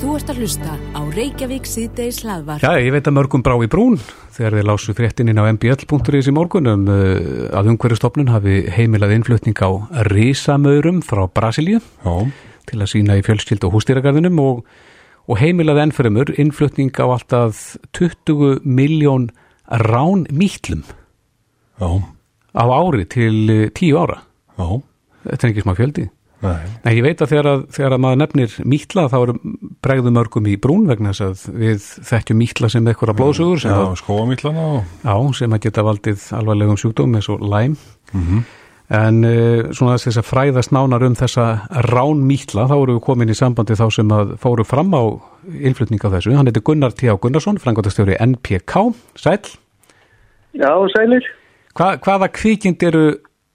Þú ert að hlusta á Reykjavík síðdeis hlaðvar. Já, ég veit að mörgum brá í brún þegar við lásu fréttininn á mbl.is í morgunum uh, að umhverjastofnun hafi heimilað innflutning á risamaurum frá Brasilíu Já, til að sína í fjölskyld og hústýragarðinum og, og heimilað ennfremur innflutning á alltaf 20 miljón rán mýtlum já, á ári til uh, 10 ára. já, Þetta er ekki smá fjöldi. Nei, En ég veit að þegar, að þegar að maður nefnir mítla þá eru bregðu mörgum í brún vegna þess að við þekkjum mítla sem eitthvað blóðsugur sem, sem að geta valdið alvarlegum sjúkdóm eins og læm. Mhm. En uh, svona þess að fræðast nánar um þessa rán mítla þá eru við komin í sambandi þá sem að fóru fram á innflutning af þessu. Hann heitir Gunnar T. Gunnarsson, frangotastjóri NPK. Sæl, Já, sælir. Hva, hvaða kvikind eru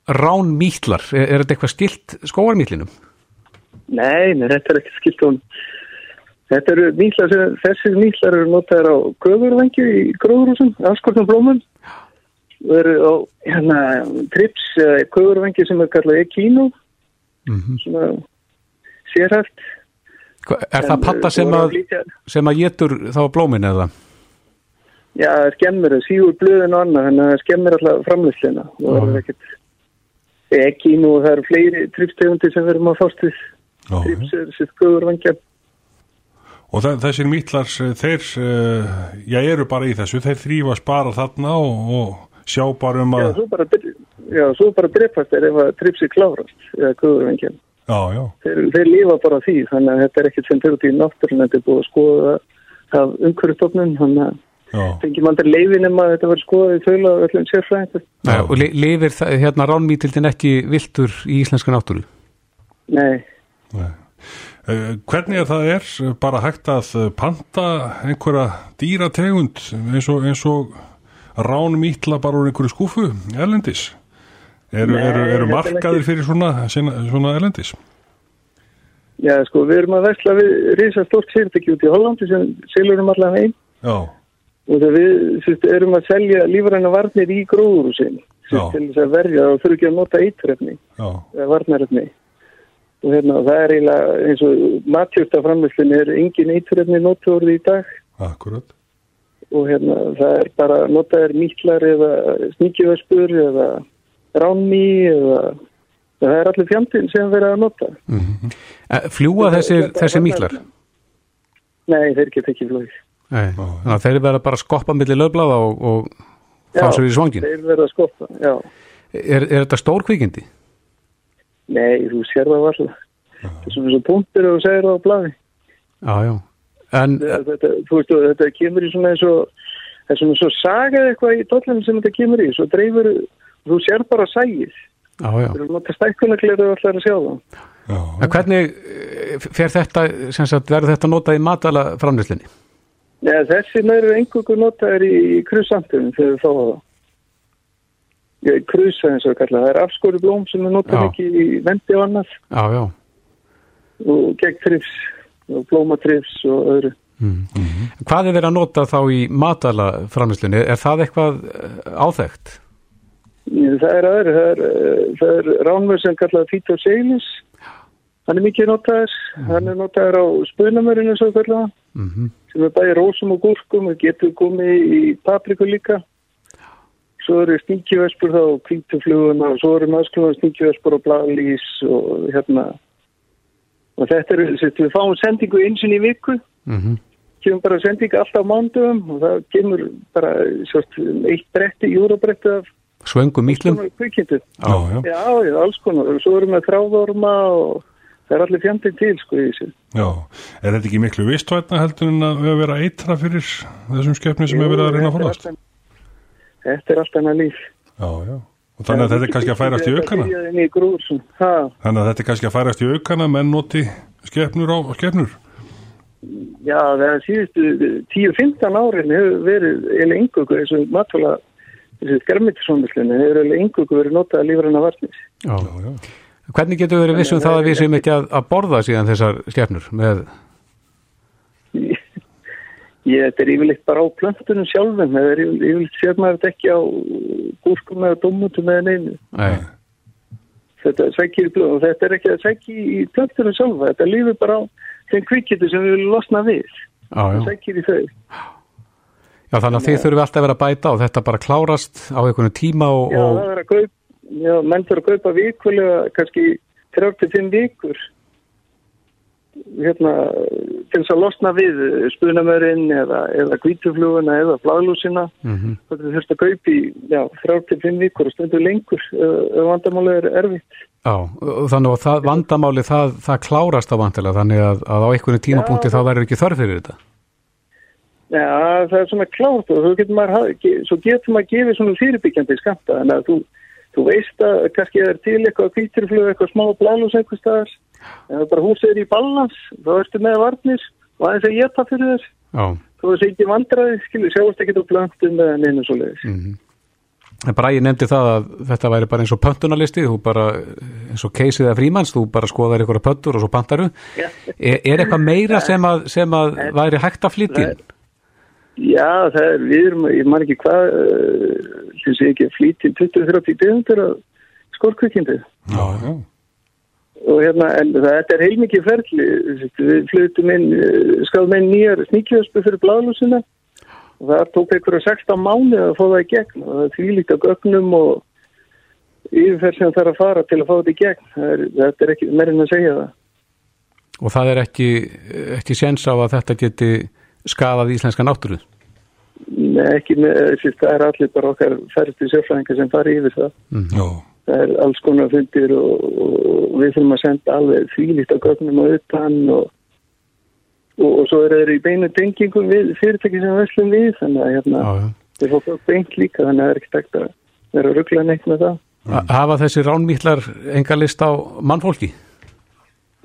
rán mítlar? Er, er þetta eitthvað stilt skóarmítlinum? Nei, nei, þetta er ekki skilt hún. Þetta eru nýtlar sem, þessir nýtlar eru notaðir á gröðurvengju í gróðurhúsum, afskortum blómum. Og eru á, hérna, trips, gröðurvengju sem er kallað ekínu, Mm svona sérhæft. Er það patta sem að, líka- sem að getur þá blómin eða? Já, það skemmir, það sígur blöðin og annað, þannig að það skemmir alltaf framlýslina. Og það er ekkert ekínu og það eru fleiri tripstegundir sem verðum að fást við. já, Trips er sitt gröðurvengja. og þe- þessir mítlar, þeir, uh, já, eru bara í þessu, þeir þrýfast bara þarna og, og sjá bara um Já, að, svo bara, já, svo bara drepast er ef að tripsi klárast, eða gröðurvengja. já, já, þeir, þeir lifa bara því þannig að þetta er ekkert sem fyrir út í náttúrun þetta er búið að skoða af umhverjastofnun þannig að já, fengjum aldrei leifin um að þetta verður skoðað í þaula af öllum sérfræðingur Nei, og li- lifir það- hérna ránmítildin ekki viltur í íslenska náttúru? Nei, nei. Uh, hvernig er það er bara hægt að uh, panta einhverja dýrategund eins og, eins og rán mítla bara úr einhverju skúfu erlendis? Eru, Nei, eru, eru er markaðir fyrir svona, svona, erlendis? já sko við erum að vesla við risa stort fyrirtæki út í Hollandi sem selur um allan einn Já, og þegar við sérst, erum að selja lífræna varnir í gróðurúsin til þess að verja og þurfi ekki að nota eitrefni eða varnarefni. Og hérna það er eiginlega eins og matjústaframlýslinni er engin eitrefni notuorði í dag. Akkurat. og hérna það er bara notaðir mítlar eða sníkjuvespur eða ránni eða það er allir fjandinn sem verið að nota. Eh, Fljúa þessir, þessir mítlar? Nei, þeir geta ekki Nei, þannig að þeir verða bara að skoppa millir löfblaða og, og fá sér í svangin. þeir verða að skoppa, já Er, er þetta stór kvikindi? Nei, þú sér það varla það er svona svo punktur og þú segir það á blaði Já, já. En, þetta, þú veist, þetta kemur í svona eins og það er svona svo sagað eitthvað í dollum sem þetta kemur í, svo dreifur þú sér bara sægið já, já. þú erum að allar að sjá það Já, En hvernig eh, fer þetta, sem sagt, verður þetta notað í matala framlýslinni? Nei, þessi næru engungu notaður í krusantum þegar við fáum það. Krusa eins og kalla, það er afskóri blóm sem er notað ekki í vendi og annað. Já, já. og gegn trifs og blómatrifs og öðru. Hvað er verið að nota þá í matala framlýslinni? Er það eitthvað eh? Ég, Það er öðru, það er, eh, er ránmur sem kallað Fito Seilis, hann er mikið notaður, hann er notaður á spunamörinu svo kallað, Mm sem er bæði rósum og gúrkum og getur komið í papriku líka. Svo eru sníkjuvespur þá kvítufluguna og svo eru maðursklunar sníkjuvespur og bladlís og hérna. Og þetta eru, við fáum sendingu einsinn í viku, -hmm. kemur bara sendingu alltaf á mándugum og það kemur bara sérst, eitt bretti, júrabretti af Svöngum kvikindu. já, já, Já, alls konar. Svo erum við þráðorma og það er allir fjandinn til, sko, í þessu. já. Er þetta ekki miklu vistvætna heldur en að við að vera eitra fyrir þessum skepni sem hefur verið að reyna að forðast? Þetta er allt annað líf. Já, já. Og þannig að þetta er kannski að færast í aukana? Þannig að þetta er kannski að færast í aukana menn noti skepnur á skepnur? já, það er síðustu 10-15 árin hefur verið eða yngugu eins og matfóla þessi skermitisónmislunni hefur eða yngugu verið notað að lífrana varnis. Já. Já, já. Hvernig getur verið vissum það að við sem ekki að, að borða síðan þessar stjafnur með, Ég, þetta er yfirleitt bara á plöntunum sjálfum, það er yfirleitt, sér maður ekki á gúrskum eða dómutum eða neinu. nei, Þetta í blöð þetta er ekki að sækja í plöntunum sjálfa, þetta lífur bara á þeim kvikkitur sem við viljum losna við. Það sækir í þau. Já, þannig að þið þurfum alltaf að vera að bæta og þetta bara klárast á einhvern tíma og, Já, og það er að kaupa, já, menn þurfa að kaupa vikulega, kannski 35 vikur hérna, til þess að losna við spunamörinn eða, eða kvítufluguna eða bladlúsina Mhm. það er þurft að kaupa í, já, 35 vikur og stundur lengur vandamálið er erfitt. Já, þannig að það, vandamáli það, það klárast á vantilega þannig að, að á einhvern tímapunkti þá verður ekki þörf fyrir þetta. Já, það er svona klárt og getur maður, svo getur maður gefið svona fyrirbyggjandi skamta þannig að þú, þú veist að kannski er til eitthvað kvíturflug, eitthvað smá bladlús eitthvað staðar en það er bara húsið er í balans þá ertu með varnir og aðeins að geta fyrir þess þú veist ekki vandraði, skilur, sjáast ekki á blöndum eða neina svo leiðis. Mhm. en Bragi nefndi það að þetta væri bara eins og pöntunarlisti, þú bara eins og keisið eða frímanns, þú bara skoðar einhverja pöntur og svo pantaru. Já. Er, er eitthvað meira sem að, sem að væri hægt að flytja? Já, það er, við erum, ég man ekki hvað, sem sé ekki að flýti 20-30 degundur af skorkvikindi Já, já. og hérna, en þetta er heilmikið ferli, við flutum inn, eh, skáðum inn nýjar sníkjöðspu fyrir bláðlúsina og það tók einhverja 16 mánu að fá það í gegn. Og það er þvílíkt á gögnum og yfirferð sem það þarf að fara til að fá þetta í gegn, er, þetta er ekki meirinn að segja það. Og það er ekki, ekki séns á að þetta geti skadað íslenska náttúru? Nei, ekki með, þessi, það er allir bara okkar færstu sérfræðingar sem fari yfir það. Já, Það er alls konar fundir og, og við þurfum að senda alveg þvílíkt á gögnum og utan og, og, og svo er þeir í beinu tengingum við fyrirtæki sem við veslum við þannig að hérna, Já, þeir fá gögn beint líka þannig að það er ekki takt að vera að ruggla neitt með það. Ha- Hafa þessi ránmýtlar enga list á mannfólki?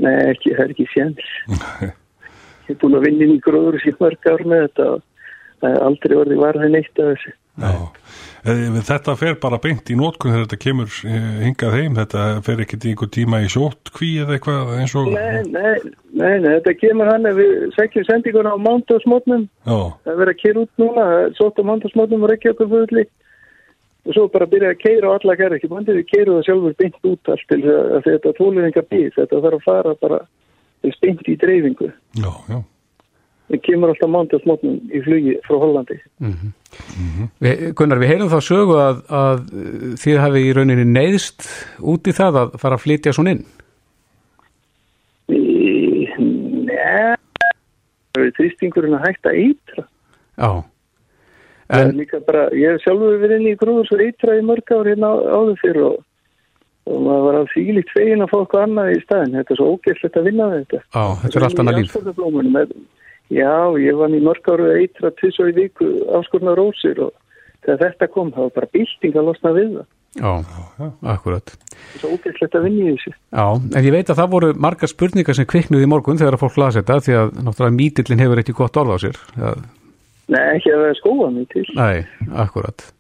Nei, ekki, það er ekki séns. Ég er búin að vinna inn í gróður í mörg ár með þetta og aldrei orðið varðið neitt af þessu. já. Eh, Þetta fer bara beint í nótkun þegar þetta kemur eh, hingað heim, þetta fer ekkert í einhver tíma í sjótt kví eða eitthvað eins og... Nei, nei, nei, nei, þetta kemur hann við sækjum sendinguna á mándagsmótnum það er verið að keira út núna sótt á mándagsmótnum og reykja okkur fulli og svo bara byrja að keira á alla gerð ekki bandið við keirum það sjálfur beint út allt til þetta tóluðingar býð þetta þarf að fara bara til beint í dreifingu já, já. það kemur alltaf mándagsmótnum í flugi frá Hollandi Við, Gunnar, við heyrum þá sögu að, að þið hafi í rauninni neyðst út í það að fara að flytja svona inn. Nei það er þrýstingurinn að hætta eitra Já. er En, bara, ég hef sjálfur verið inn í grúður svo eitra í mörg ár hérna áður fyrir og, og maður var að þvílíkt fegin að fá eitthvað annað í staðin þetta er svo ógæslegt að vinna við þetta já, þetta er allt annað líf. Já, ég var í mörg áru eitra tvis og í viku afskorna rósir og þegar þetta kom það var bara bylting að losna við það. Já, akkurat. Það er svo ógæslegt að vinna í þessu. Já, en ég veit að það voru margar spurningar sem kviknuði í morgun þegar að fólk lasi þetta því að náttúrulega mítillin hefur ekki gott orð á sér. Nei, ekki að það er skóa mig til. nei, akkurat.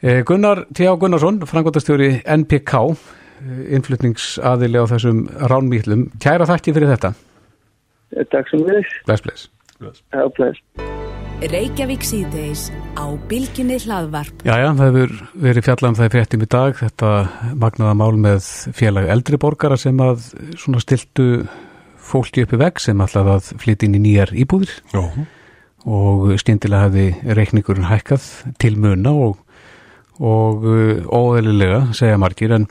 Eh, Gunnar T.A. Gunnarsson, frangotastjóri NPK, eh, innflutningsaðili á þessum ránmýtlum. Kæra þakki fyrir þetta. Takk sem við. Bless, bless. Já, bless. Reykjavík síðdeis á Bilginni hlaðvarp. Jæja, það hefur verið fjallað um það í fréttum í dag, þetta magnaða mál með félag eldri borgara sem að svona stiltu fólki uppi veg sem ætlaði að flytja inn í nýjar íbúðir Já, og stíndilega hefði reikningurinn hækkað til muna og, og uh, óðelilega, segja margir, en,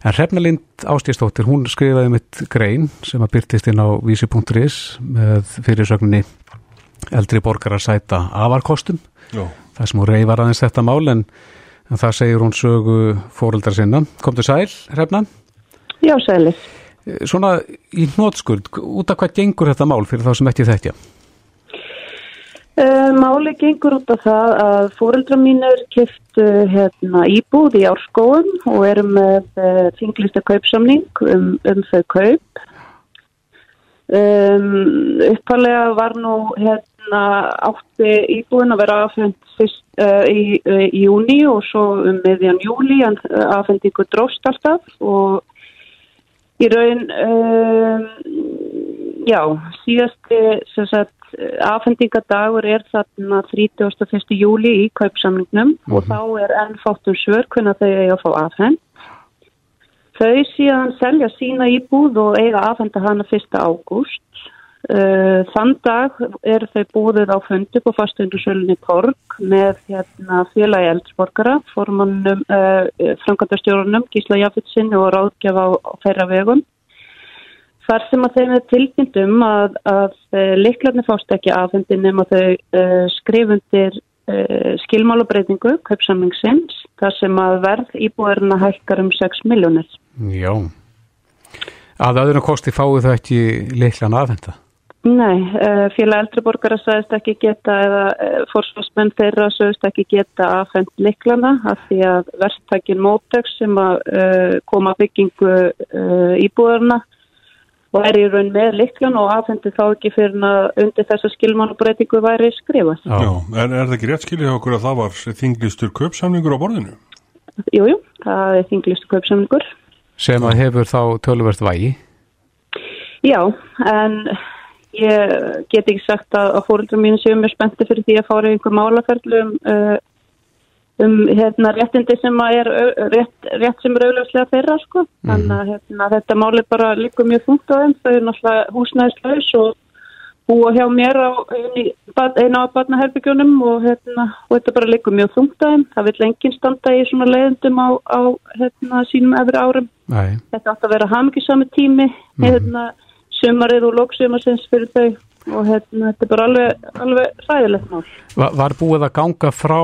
en Hrefnalind Ástíðstóttir, hún skrifaði mitt grein sem að byrtist inn á vísi.is með fyrirsögninni eldri borgarar sæta afarkostum já, það sem hún reyfar aðeins þetta mál en, en það segir hún sögu fóreldra sinna. Komdu sæl, Hrefna. Já, sælis. Eh, Svona í hnótskuld, út af hvað gengur þetta mál fyrir þá sem ekki þekkja? Uh, máli gengur út af það að fóreldra mínir kiftu hérna, íbúð í árskóum og eru með uh, þinglista kaupsamning um, um þau kaup. Um, uppalega var nú hérna, átti íbúðin að vera afhengt fyrst, uh, í, í júni og svo um meðjan júli en uh, afhendingu dróst alltaf og í raun um, já, síðasti sagt, afhendingadagur er þarna 31. júli í kaupsamlingnum og þá er enn fátt um svör hvernig þau eiga að fá afhend Þau síðan selja sína íbúð og eiga aðfenda hana 1. ágúst. Uh, þann dag eru þau búið á fundi på fastundursölunni Torg með hérna, félagi eldsborgara, formannum, uh, frangatastjórunum, Gísla Jafitsin og ráðgjafa á, á þeirra vegum. Þar sem að þeim er tilkynntum að, að uh, liklarnir fást ekki afhendin nema þau uh, skrifundir uh, skilmálabreitingu, kaupsamlingsins, þar sem að verð íbúðurinn að hækkar um 6 miljónir. Já. Að öðrum kosti fáið það ekki leiklan aðvenda? Nei, uh, félag eldriborgara sagðist ekki geta eða fórsvarsmenn þeirra sagðist ekki geta aðfend liklana af því að verðtækin móteks sem að koma byggingu íbúðarna og er í raun með liklan og aðfendi þá ekki fyrir að undir þessa skilmánubreitingu væri skrifast. Já, en er það ekki rétt skiljið okkur að það var þinglistur köpsamningur á borðinu? Jújú, jú, það er þinglistur köpsamningur. Sem að hefur þá tölverst vægi? Já, en Ég get ekki sagt að, að fóröldrum mínu séu mér spennti fyrir því að fára einhver málaferðlu um, uh, um hérna, réttindi sem er rétt, rétt sem er auðvitað þeirra sko. Mm. Þannig að hérna, þetta máli bara líka mjög funkt á þeim. Þau er náttúrulega húsnæðislaus og búa hjá mér á eina á barnaherbygjónum og, hérna, og þetta bara líka mjög funkt á þeim. Það vil enginn standa í svona leiðendum á, á hérna, sínum efri árum. Nei. Þetta átt að vera hafmyggisami tími. Mm. Hérna, sumarið og lóksumarsins fyrir þau og hérna, þetta er bara alveg, alveg ræðilegt mál. Var, var búið að ganga frá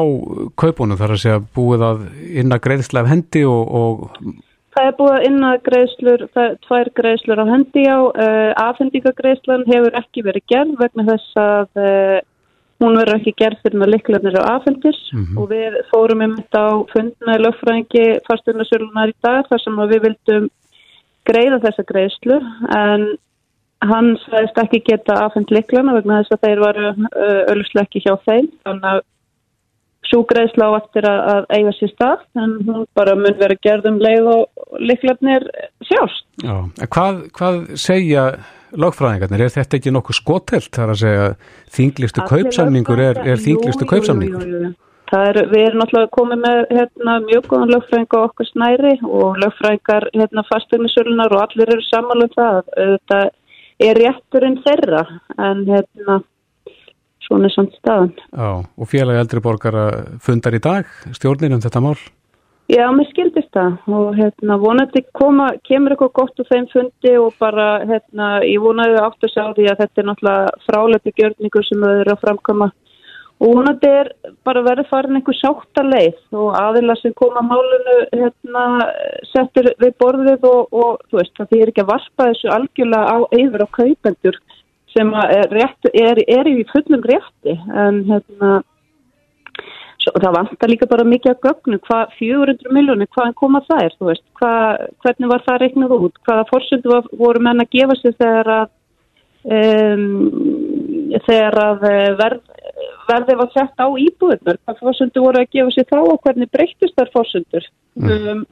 kaupunum þar að segja búið að inna greiðsla af hendi og, og... Það er búið að inna greiðslur, það er tvær greiðslur á hendi á, uh, afhendingagreiðslan hefur ekki verið gerð vegna þess að uh, hún verður ekki gerð fyrir með liklarnir á afhendis mm -hmm. og við fórum um þetta á fund með lögfræðingi fastunarsölunar í dag þar sem við vildum greiða þessa greiðslu en hann sæðist ekki geta afhengt liklana vegna þess að þeir varu ölluslega ekki hjá þeim. Þannig að súgreðsla á eftir að, að eiga sér stað en hún bara mun vera gerðum leið og liklarnir sjást. Já, hvað, hvað segja lagfræðingarnir, er þetta ekki nokkuð skotelt? Þar að segja þinglistu kaupsamningur er, er þinglistu kaupsamningur? Jú, jú, jú, er, við erum náttúrulega komið með hérna, mjög góðan lögfræðinga okkur snæri og lögfræðingar hérna, fastegnisölunar og allir eru samanlum það þetta er rétturinn þeirra en hérna svona samt staðan. Já, og félagi eldri borgara fundar í dag stjórnir um þetta mál? Já, mér skildist það og hérna vonandi koma, kemur eitthvað gott úr þeim fundi og bara hérna ég vonaði að sjá því að þetta er náttúrulega fráleiti gjörningur sem þau eru að framkoma og þetta er bara verið farin einhver sáttaleið og aðila sem koma málunu hérna, settur við borðið og, og þú veist það er ekki að varpa þessu algjörlega á yfir á kaupendur sem er, rétt, er, er í fullum rétti. En hérna svo, það vantar líka bara mikið að gögnu hvað 400 miljónir, hvaðan koma það er þú veist, hvað, hvernig var það reiknað út? Hvaða fórsöndu voru menn að gefa sig þegar að um, þegar að verð verðið var sett á íbúðunar, hvað fórsundur voru að gefa sér þá og hvernig breytist þær fórsundur. Mm. Um,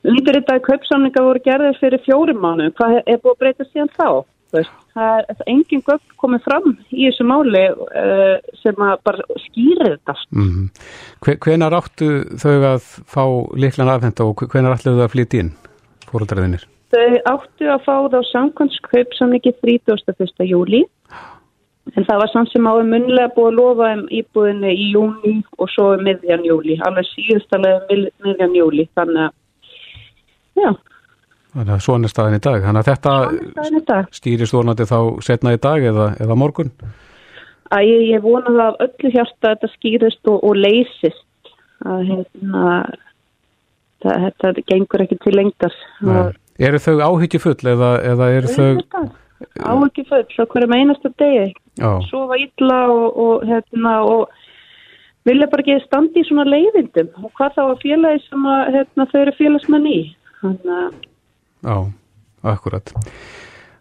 Lítur þetta að kaupsamlinga voru gerðið fyrir fjórum mánu, hvað er búið að breyta síðan þá? Veist, það er engin gögn komið fram í þessu máli uh, sem að bara skýri þetta. Mm. Hvenar áttu þau að fá liklan afhenda og hvenar ætluðu það að flytja inn fóröldarðinir? Þau áttu að fá það á samkvæmskaup samlingi 31. júli En það var samt sem áður munlega búið að lofa um íbúðinni í júni og svo um miðjan júli, alveg síðustalega miðjan júli, þannig að, já. Þannig að svona staðin í dag, þannig að þetta stýrist vonandi þá setna í dag eða, eða morgun? Æ, ég, ég vona það af öllu hjarta að þetta skýrist og, og leysist, að hérna, það, þetta gengur ekki til lengtar. Eru þau áhyggjufull eða, eða eru þau... Þetta? á ekki full á hverjum einasta degi. Svo var illa og, og, hérna, og vilja bara ekki standi í svona leiðindum. Og hvað þá að félagi sem að, hérna, þau eru félagsmenn í? Þannig að Já, akkurat.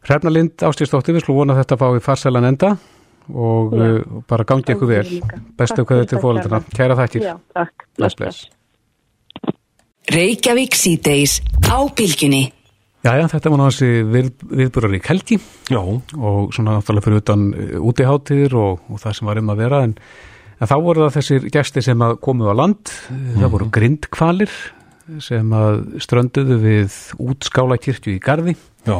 Hrefna Lind Ástíðsdóttir, við slúum vona þetta að fá í farsælan enda og Já. Uh, bara gangi ykkur vel. bestu hvað þetta er fólkina Kæra. Þættir. Já, takk. Bless, bless. Reykjavík síðdeis á bylginni Jæja, þetta var náttúrulega við, viðbúrarík helgi Já. og svona náttúrulega fyrir utan eh, útiháttir og, og það sem var um að vera en, en þá voru það þessir gæsti sem komuð á land, mm. það mhm. voru grindkvalir sem strönduðu við útskála kirkju í Garði Já,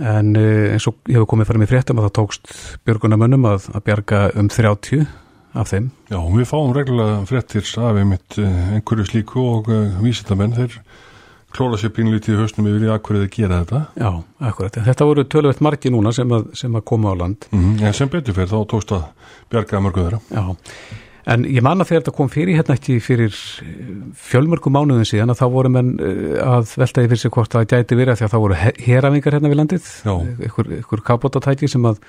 en uh, eins og hefur komið fram í fréttum að það tókst björgunamönnum að, að bjarga um 30 af þeim. já, við fáum reglulega fréttir af einmitt eh, einhverju slíku og vísitamenn þeir klóra sér pínlítið í hausnum yfir í að hverju þeir gera þetta. Já, akkurat. En Þetta voru tölvöld margi núna sem að, sem að koma á land. Mm En sem betur fyrir þá tókst að bjarga mörgu þeirra. Já, en ég man að þegar þetta kom fyrir hérna ekki fyrir fjölmörgum mánuðin síðan að þá voru menn eh, að velta yfir sig hvort það gæti verið því að þá voru herafingar hérna við landið, Já. ykkur, ykkur kabótatæki sem að,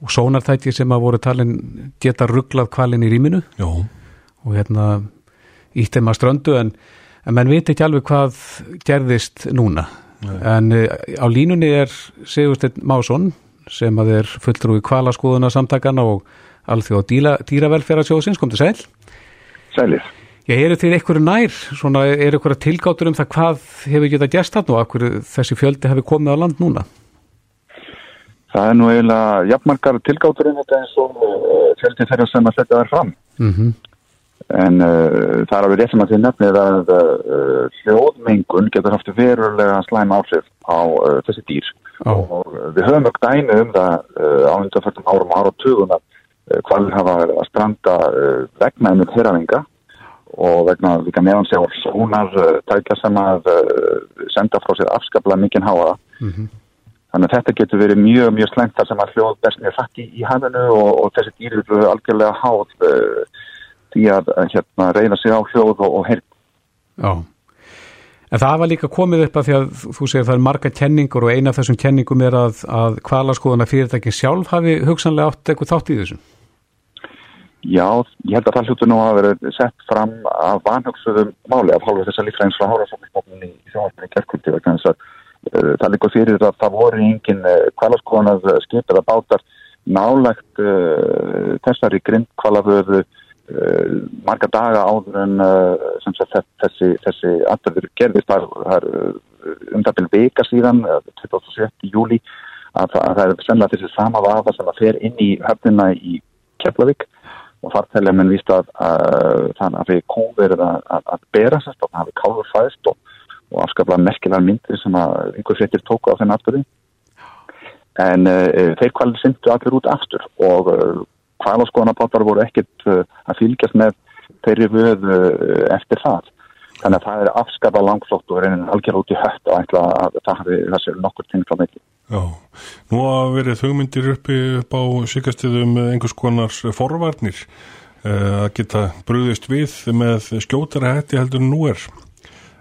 og sónartæki sem að voru talin geta rugglað kvalin í rýminu Já, og hérna ítt þeim að ströndu en, en menn viti ekki alveg hvað gerðist núna en uh, á línunni er Sigursteinn Másson sem að er fulltrúi kvalaskoðuna samtakana og alþjóð dýra, dýravelferðarsjóðsins, kom til sæl Sælir. Já, eru þið einhverju nær, svona, er einhverju tilgáttur um það hvað hefur getað gerst þarna og akkur þessi fjöldi hefur komið á land núna? Það er nú eiginlega jafnmarkar tilgáttur en þetta eins og uh, fjöldi þeirra sem að setja þær fram. Mm En uh, það er alveg rétt sem að þið nefnið að uh, hljóðmengun getur haft verulega slæm áhrif á uh, þessi dýr. Já. Og uh, við höfum ekki dæmi um það uh, á undanfættum árum og áratugum að uh, hvað hafa að stranda vegna einmitt herafinga og vegna líka meðan sér sónar uh, tækja sem að senda frá sér afskaplega mikinn háa. Þannig að þetta getur verið mjög, mjög slengt þar sem að hljóð best mjög fætt í, hafinu og, og þessi dýr eru algjörlega háð því að hérna, reyna sig á hljóð og, og heyrn. Já. En það var líka komið upp að því að þú segir það er marga kenningur og eina af þessum kenningum er að, að kvalaskoðuna fyrirtækin sjálf hafi hugsanlega átt eitthvað þátt í þessu. Já, ég held að það hljótu nú að vera sett fram af vanhugsuðum máli af hálfu þess að lífræðins frá hárasóknismofnun í sjónvarpinni gerðkvöldi vegna þess að uh, það líka fyrir að það voru engin uh, kvalaskoðanað skip eða bátar nálagt uh, þessari grindkvalaföðu marga daga áður en uh, sem sagt þess- þessi, þessi atbyrður gerðist það er uh, um það byrjum vika síðan uh, 27. júli að, það- að er sennilega þessi sama vafa sem að fer inn í höfnina í Keflavík og þar telja menn víst að þannig að við kóð verið að, að, að bera sérst og það hafi káður fæðst og, og afskaplega merkilegar myndir sem að einhver fréttir tóku á þennan atbyrði en uh, þeir kvalið syndu allir út aftur og uh, kvalaskoðanabátar voru ekkert uh, að fylgjast með þeirri vöð uh, eftir það þannig að það er afskaplega langflott og reynin algjörð út í hött og ætla að það hafi þessi nokkur tengd á milli já. Nú hafa verið hugmyndir uppi upp á síkastiðum einhvers konar forvarnir uh, að geta brúðist við með skjótara hætti heldur nú er.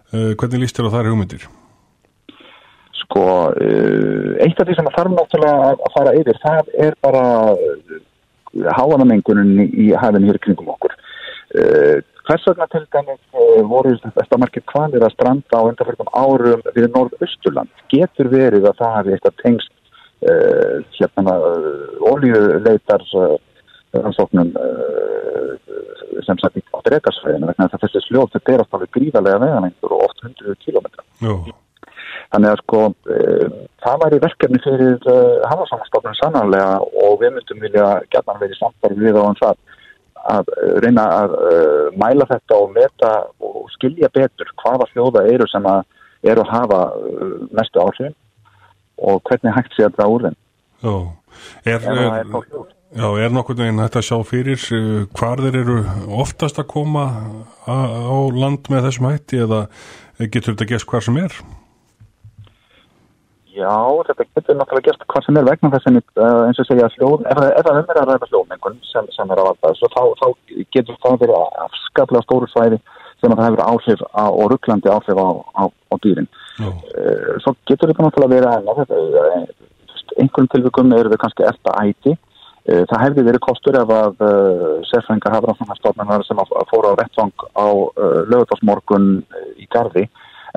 Hvernig líst þér á þær hugmyndir? sko, eitt af því sem að þarf náttúrulega að, að fara yfir, það er bara háanamengunin í hafinu hér kringum okkur. Uh, hvers vegna til dæmis uh, voru þetta margir kvalir að stranda á undarfjörðum árum við norðausturland? Getur verið að það hafi eitthvað tengst uh, hérna oljuleitar uh, rannsóknum uh, sem sagt á drekarsfæðinu vegna þess að þessi sljóð þetta er alltaf gríðarlega veganengur og oft hundruðu kilómetra. Þannig að sko e, það væri verkefni fyrir e, hafasamstofnun sannanlega og við myndum vilja gætna verið samfarið við á hans að, að eh, reyna að e, mæla þetta og meta og skilja betur hvaða hljóða eru sem að eru að hafa mestu áhrifin og hvernig hægt sé að draga úr þeim. já. Er, það er já, er nokkurn veginn hægt að sjá fyrir hvar þeir eru oftast að koma á land með þessum hætti eða getur þetta gæst hvar sem er? Já, þetta getur náttúrulega gert hvað sem er vegna þess að uh, eins og segja hljóð, ef, það- um er að ræða hljóðmengun sem, sem er að valda þessu, þá, þá getur það verið afskaplega stóru svæði sem að það hefur áhrif á, og rugglandi áhrif á, á, á dýrin. Uh, svo getur þetta náttúrulega verið þetta, uh, einhverjum tilvikum eru við kannski eftir æti. Uh, það hefði verið kostur ef að uh, sérfængar hafrafnarstofnunar sem að, að fóru á vettvang á lögutarsmorgun í Garði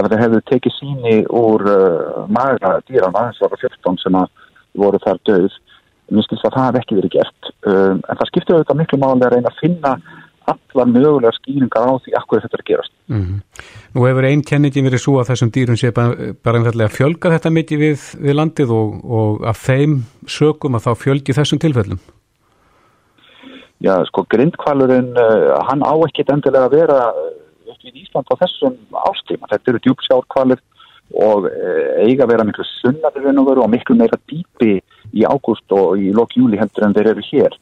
ef það hefðu tekið síni úr uh, maga dýrana, þess að 14 sem að voru þar döð mér skilst að það hef ekki verið gert um, en það skiptir auðvitað miklu máli að reyna að finna allar mögulega skýringar á því akkur þetta er að gerast. Mm Nú hefur einn kenningin verið svo að þessum dýrum sé bara, bara einfallega að fjölga þetta mikið við, við landið og, og af þeim sökum að þá fjölgi þessum tilfellum. Já, sko, grindkvalurinn, uh, hann á ekkit endilega að vera við Ísland á þessum ástíma. Þetta eru djúpsjárkvalir og eh, eiga að vera miklu vera og miklu meira dýpi í ágúst og í lok júli hendur en þeir eru hér.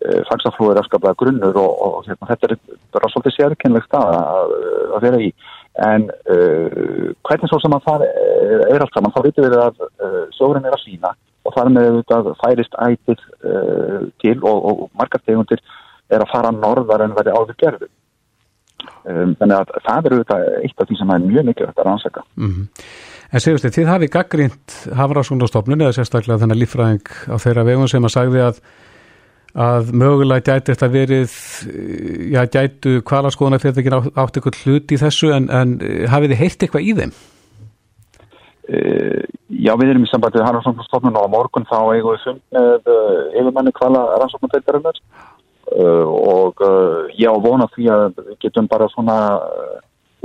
Eh, Fagsaflóð er afskaplega grunnur og, og hérna, þetta er bara svolítið sérkennlegt að, að vera í. En uh, hvernig svo sem að það er allt saman, þá vitum við að uh, sjórin er að sína og þar með auðvitað færist ætið uh, til og, og margar tegundir er að fara norðar en verði áður gerðu. Um, þannig að það er auðvitað eitt af því sem er mjög mikilvægt að rannsaka. Mm -hmm. En segjast þið, þið hafi gaggrínt Hafrásundastofnun eða sérstaklega þennan líffræðing á þeirra vegum sem að sagði að að mögulega gæti þetta verið já, gætu kvalaskoðuna fyrir ekki átt eitthvað hlut í þessu en, en hafið þið heyrt eitthvað í þeim? Uh, já, við erum í sambandi við Hafrásundastofnun og á morgun þá eigum við fund með uh, yfirmanni kvala rannsóknardeildarinnar Uh, og uh, ég á vona því að við getum bara svona uh,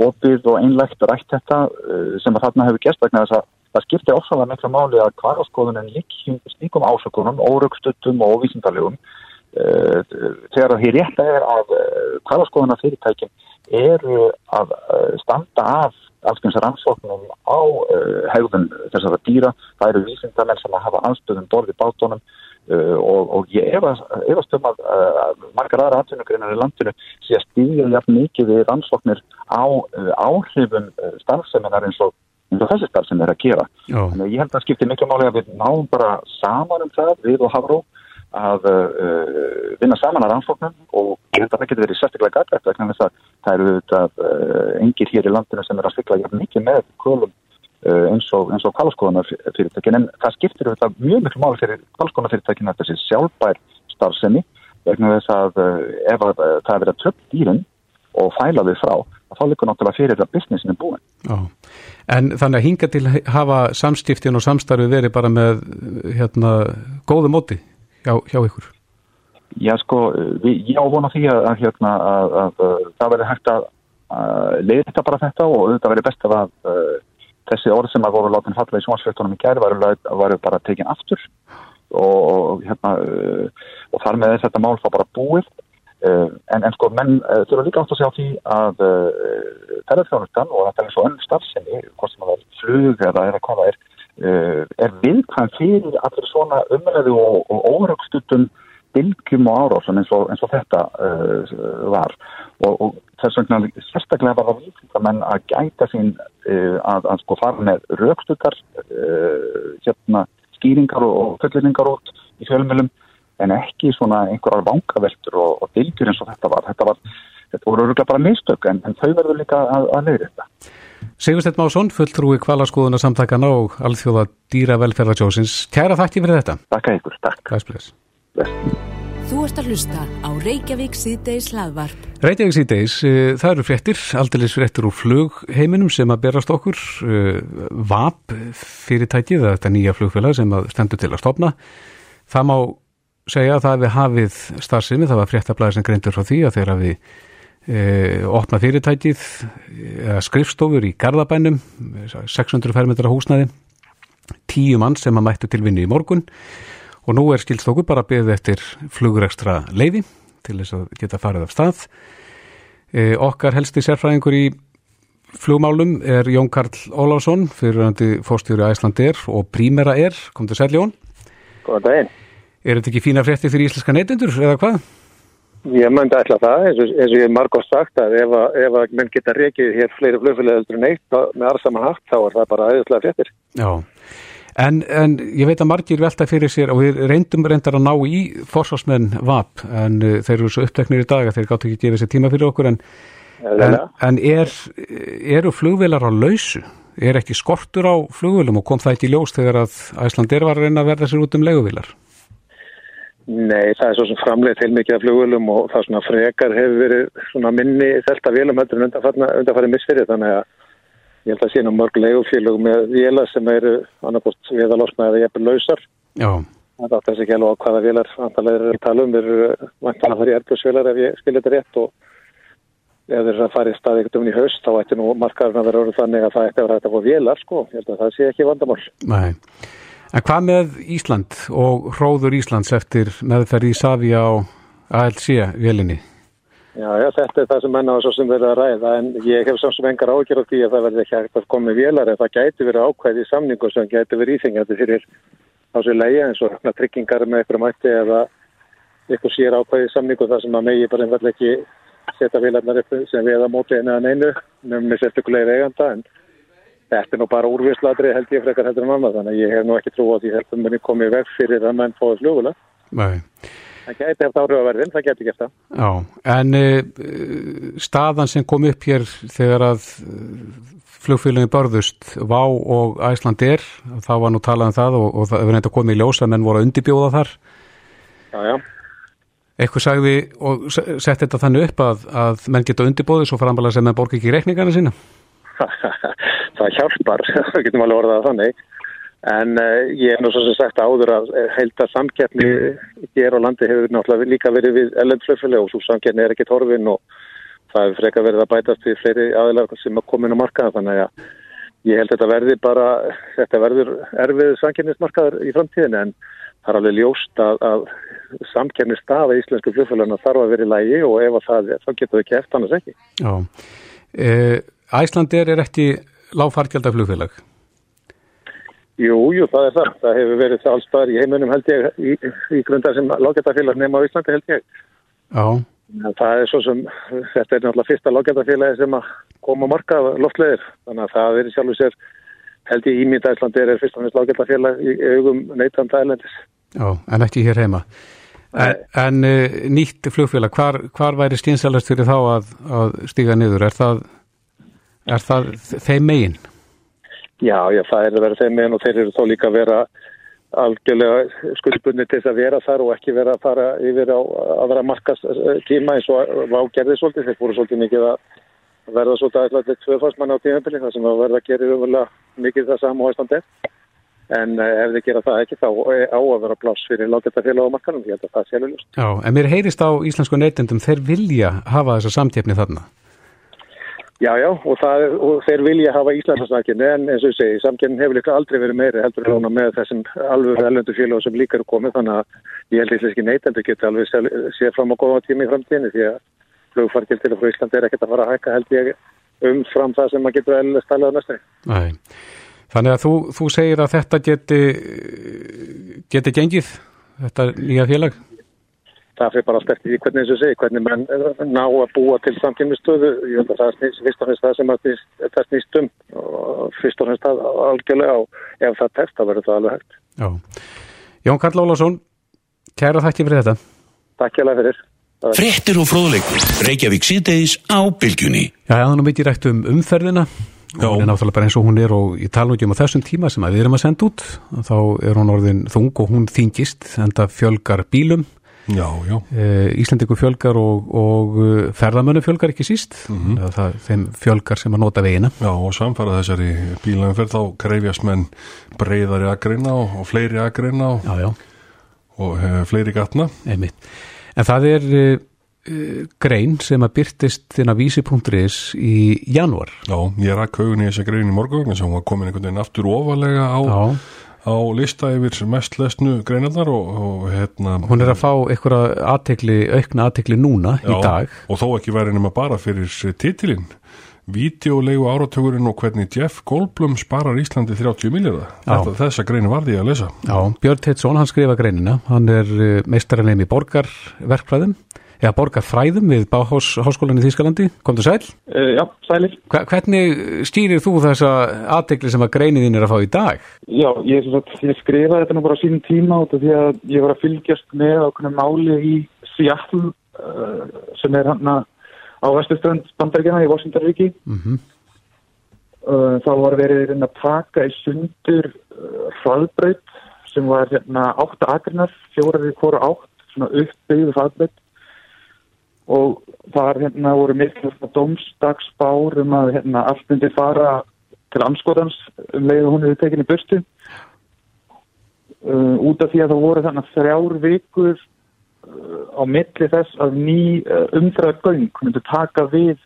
opið og einlegt rætt þetta sem að þarna hefur gert vegna þess að það skiptir ofsalega miklu máli að hvarfaskoðunin líkjum slíkum ásökunum, óraugstöttum og óvísindarlegum þegar það hér rétt er að hvarfaskoðuna fyrirtækjum eru að standa af allskyns rannsóknum á hegðun þessara dýra, það eru vísindarmenn sem að hafa anstöðum borði bátónum Uh, og, og ég efast um að uh, margar aðra atvinnugreinar í landinu sé að stíðja jafn mikið við rannsóknir á uh, áhrifum starfseminar eins og, eins og þessi starfsemi er að gera. Þannig ég held að skipti miklu máli að við náum bara saman um það við og Havró að vinna saman að rannsóknum og ég held að það getur verið sérstaklega gætvægt vegna þess að það eru þetta engir hér í landinu sem er að stikla jafn mikið með kólum Eh, eins og, og kvalskoðanarfyrirtækin en það skiptir þetta mjög miklu máli fyrir kvalskoðanarfyrirtækin að þessi sjálfbær starfsemi vegna þess að eh, ef að, eh, það er verið að tröfn dýrin og fæla þau frá þá líka náttúrulega fyrir þetta businessin er búin. Já. En þannig að hinga til hafa samstiftin og samstarfi verið bara með hérna góðu móti hjá, hjá ykkur? Já sko, við, ég ávona því að, hérna, að, að það verið hægt að leiða þetta bara þetta og þetta verið best að þessi orð sem að voru látin falla í sjónsfjöldunum í kæri varu, varu bara tekin aftur. Og, hérna, uh, og þar með þetta mál þá bara búið. Uh, en, en sko menn uh, þurfa líka átt að sjá því að ferðarþjónustan og þetta er eins og önn starfsemi, hvort sem það er flug eða, eða hvað það er er viðkvæm fyrir allir svona umræðu og, og óraugstutum bylgjum og árásum eins og, eins og þetta var. Og, og þess vegna sérstaklega var það vísinda menn að gæta sín uh, að, að sko fara með raukstutar uh, hérna skýringar og föllinningar út í fjölmjölum en ekki svona einhverjar vangaveltur og, og dilgjur eins og þetta var. Þetta, var, þetta voru öruglega bara mistök en, en þau verður líka að, að leiða þetta Sigurstedt Másson, fulltrúi kvalaskoðuna samtakana og alþjóða dýra velferðarjósins Kæra þakki fyrir þetta. Takk. Að ykkur, takk. Þú ert að hlusta á Reykjavík síðdeis hlaðvarp. Reykjavík síðdeis, uh, það eru fréttir, aldrei fréttir úr flugheiminum sem að berast okkur. Uh, VAP fyrirtækið, þetta nýja flugfélag sem stendur til að stopna. Það má segja að það við hafið starfsemi, það var fréttablaði sem greindur frá því að þeirra við uh, opna fyrirtækið, skrifstofur í Garðabænum, 600 fermetra húsnaði, tíu mann sem að mættu til vinni í morgun og nú er skilstóku bara beðið eftir flugurekstra leiði til þess að geta farið af stað. E, okkar helsti sérfræðingur í flugmálum er Jón Karl Ólásson, fyrirhandi fórstjóri Æslandir og Prímera er. Kom til sæl Jón. Góðan daginn. Er þetta ekki fína frétti fyrir íslenska neytendur eða hvað? Ég möndi ætla það, eins og, eins og ég er margótt sagt að ef að, ef að menn geta reykið hér fleiri flugfélagöldur en eitt með arsaman hatt þá er það bara aðeinslega fréttir. Já, En, en ég veit að margir velta fyrir sér og við reyndum reyndar að ná í fórsvarsmenn VAP en uh, þeir eru svo uppteknir í dag að þeir gátt ekki að gefa sér tíma fyrir okkur en, en, en er, eru flugvelar á lausu? Er ekki skortur á flugvelum og kom það ekki ljós þegar að Æslandir var að reyna að verða sér út um leguvilar? Nei, það er svo sem framleið til mikið af flugvelum og það svona frekar hefur verið minni þelta velum undanfarið misfyrir þannig að Ég held að sé nú mörg legufélög með vila sem eru annarkost viðalosna eða jæfnir lausar. Já. Það átt þessi ekki alveg á hvaða vilar antalega er að tala um. Eru vantan að fara í erbjörnsvilar ef ég skilja þetta rétt og ef þeir eru að fara í stað ekkert um í haust þá ætti nú markaðurna að vera orðið þannig að það ætti að vera að fá vilar sko. Ég held að það sé ekki vandamál. Nei. En hvað með Ísland og hróður Íslands eftir meðferð í Savi á ALC-vélinni? Já, já, þetta er það sem menna á svo sem verið að ræða en ég hef samt sem engar ágjör á því að það verði ekki hægt að koma vélar en það gæti verið ákvæði í samningu sem gæti verið íþingjandi fyrir á sér leiða eins og tryggingar með eitthvað mætti eða eitthvað sér ákvæði í samningu þar sem að megi bara einfall ekki setja vélarnar upp sem við að móti einu en einu með sérstökulegir eiganda en þetta er nú bara úrvísladri held ég frekar heldur en annað þannig ég hef nú ekki trú Það gæti eftir áhrifaverðin, það gæti gert það. Já, en uh, staðan sem kom upp hér þegar að flugfélagin börðust Vá og Æsland er, þá var nú talað um það og, og það hefur neitt að koma í ljósa menn voru að undibjóða þar. Já, já. Eitthvað sagði og sett þetta þannig upp að, að menn geta undibóðið svo frambalega sem menn borgi ekki reikningarna sína? það hjálpar, það getum alveg orðað að þannig. En uh, ég hef nú svo sem sagt áður að heilta samkeppni hér á landi hefur náttúrulega líka verið við ellendflöfjölu og svo samkeppni er ekki torfin og það hefur freka verið að bætast við fleiri aðilar sem að koma inn á markaða þannig að ég held að þetta verði bara, þetta verður erfið samkeppnismarkaður í framtíðinu en það er alveg ljóst að, að samkeppni staða í íslensku flöfjöluna þarf að vera í lægi og ef að það er, þá getur við kæft annars ekki. Já, Æslandir er ekki lágfargjaldaflugfélag? Jú, jú, það er það. Það hefur verið það alls þar í heiminum held ég í, í grundar sem lágætafélag nema á Íslandi held ég. Já. Það er svo sem, þetta er náttúrulega fyrsta lágætafélagi sem að koma marka loftleðir. Þannig að það er sjálfur sér held ég ímynda Íslandi er fyrst og fyrst lágætafélag í augum neytanda ælandis. Já, en ekki hér heima. En, en nýtt flugfélag, hvar, hvar væri stínsalast fyrir þá að, að stíga niður? Er það, er það þeim meginn? Já, já, það er að vera þeim meðan og þeir eru þó líka að vera algjörlega skuldbunni til þess að vera þar og ekki vera að fara yfir á aðra markast tíma eins og ágerði svolítið. Þeir fóru svolítið mikið að verða svolítið aðeins til tvöfarsmann á tímafili þar sem að verða að gera umverulega mikið það saman á Íslandi. En ef þið gera það ekki þá á að vera pláss fyrir lágættafélag á markanum. Ég held að það sé alveg ljúst. Já, en mér heyrist á íslensku neytendum þeir vilja hafa þessa samtjefni þarna. Já, já, og, það, og þeir vilja hafa Íslandsnarsnakinu en eins og ég segi, samkynnin hefur líka aldrei verið meiri heldur en með þessum alveg ellendu félag sem líka eru komið þannig að ég held ekki neytendur geta alveg séð fram á góða tími í framtíðinu því að flugfarkil til og frá Íslandi er ekkert að fara að hækka held ég umfram það sem maður getur eða stælað á næstu. Nei, þannig að þú, þú segir að þetta geti, geti gengið, þetta nýja félag? Það fyrir bara allt eftir því hvernig þessu segi, hvernig mann ná að búa til samkynnistöðu. Ég held að það er fyrst og fremst það sem það snýst um og fyrst og fremst það algjörlega og ef það tefst þá verður það alveg hægt. Já. Jón Karl Ólásson, kæra þakki fyrir þetta. Takk hjá það fyrir. Frettir og fróðleikur, Reykjavík síðdeis á bylgjunni. Já, það er nú mikið rætt um umferðina. Já. Hún er náttúrulega bara eins og hún er og í talnútjum á þessum tíma sem við erum að senda út. Þá er hún orðin þung og hún þingist, enda fjölgar bílum Já, já. Íslandingu fjölgar og, og ferðamönu fjölgar ekki síst mm -hmm. það, þeim fjölgar sem að nota vegina Já og samfara þessari bílangferð þá krefjast menn breyðari agreina og, og fleiri agreina og, já, já. og e, fleiri gatna Einmitt. En það er e, grein sem að byrtist þinn að vísi.is í januar Já, ég rakk haugun í þessa grein í morgun sem var komin einhvern veginn aftur ofalega á já á lista yfir mest lesnu greinarnar og, og hérna hún er að fá einhverja aðtegli, aukna aðtegli núna já, í dag. og þó ekki verið nema bara fyrir titilinn. Vídeolegu áratugurinn og hvernig Jeff Goldblum sparar Íslandi 30 miljardar þessa greinu varði ég að lesa. Já, Björn Teitsson, hann skrifa greinina. Hann er meistarinn í borgarverkfræðum eða borgarfræðum við Báháskólan í Þýskalandi. Kom þú sæl? Uh, já, sælir. Hva, hvernig stýrir þú þessa aðtegli sem að greinin þín er að fá í dag? Já, ég, ég skrifaði þetta nú bara sínum tíma út af því að ég var að fylgjast með ákveðinu máli í Seattle uh, sem er hann á vestustönd bandaríkjana í Washington-ríki. Mm -hmm. uh, þá var verið að taka í sundur hraðbreyt sem var hérna átta agrinar, fjórar í hvora átt, svona uppbyggðu hraðbreyt og þar hérna voru miklu domstagsbár um að hérna, allt myndi fara til anskotans um leið og hún hefði tekinni burstu uh, út af því að það voru þannig þrjár vikur uh, á milli þess að ný uh, umþræðargöng myndi taka við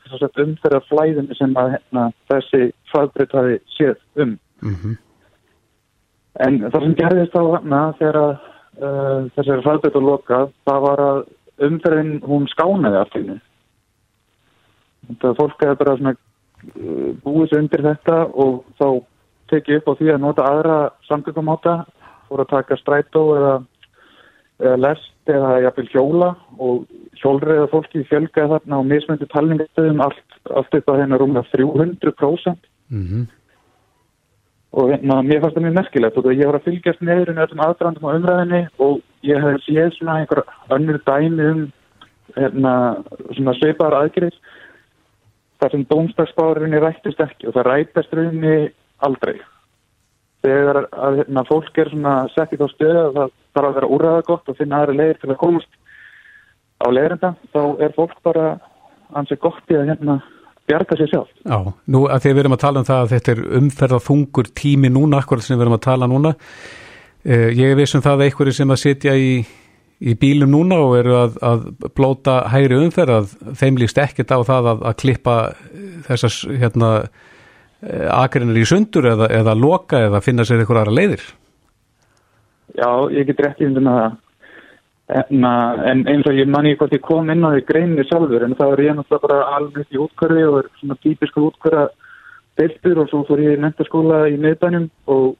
umþræðarflæðinu sem að hérna, þessi fræðbreyt hafi séð um mm -hmm. en það sem gerðist á hérna þegar uh, þessari fræðbreyt á loka það var að umferðin hún skánaði afturinu það fólk hefur bara svona uh, búið sér undir þetta og þá tekið upp á því að nota aðra samgöngumáta fór að taka strætó eða, eða lest eða jafnvel hjóla og hjólriða fólki fjölgaði þarna á mismöndu talningastöðum allt, allt upp að hérna rúmlega 300% Mhm. Og hérna, mér fannst það mjög merkilegt og ég var að fylgjast neður í öllum aðdrandum á umræðinni og ég hef séð svona einhver önnur dæmi um hérna, svona sveipaðar aðgerðir þar sem dómstagsbárinni rættist ekki og það rættast rauninni aldrei. Þegar að hérna, fólk er svona sett í þá stöðu að það þarf að vera úrraða gott og finna aðra leiðir til að komast á leiðrenda þá er fólk bara ansið gott í að hérna bjarga sér sjálf Já, nú að því að við erum að tala um það að þetta er umferða þungur tími núna, akkurat sem við erum að tala núna. Eh, ég er viss um það að einhverju sem að sitja í, í bílum núna og eru að, að blóta hægri umferð að þeim líst ekkert á það að, að klippa þessas hérna, akrinir í sundur eða, eða loka eða finna sér einhver aðra leiðir. Já, ég get rétt í undan það en, en eins og ég manni hvort ég kom inn á því greinni sjálfur en þá er ég náttúrulega bara alveg í útkörfi og er svona típisku útkörfa deiltur og svo fór ég í mentaskóla í miðbænum og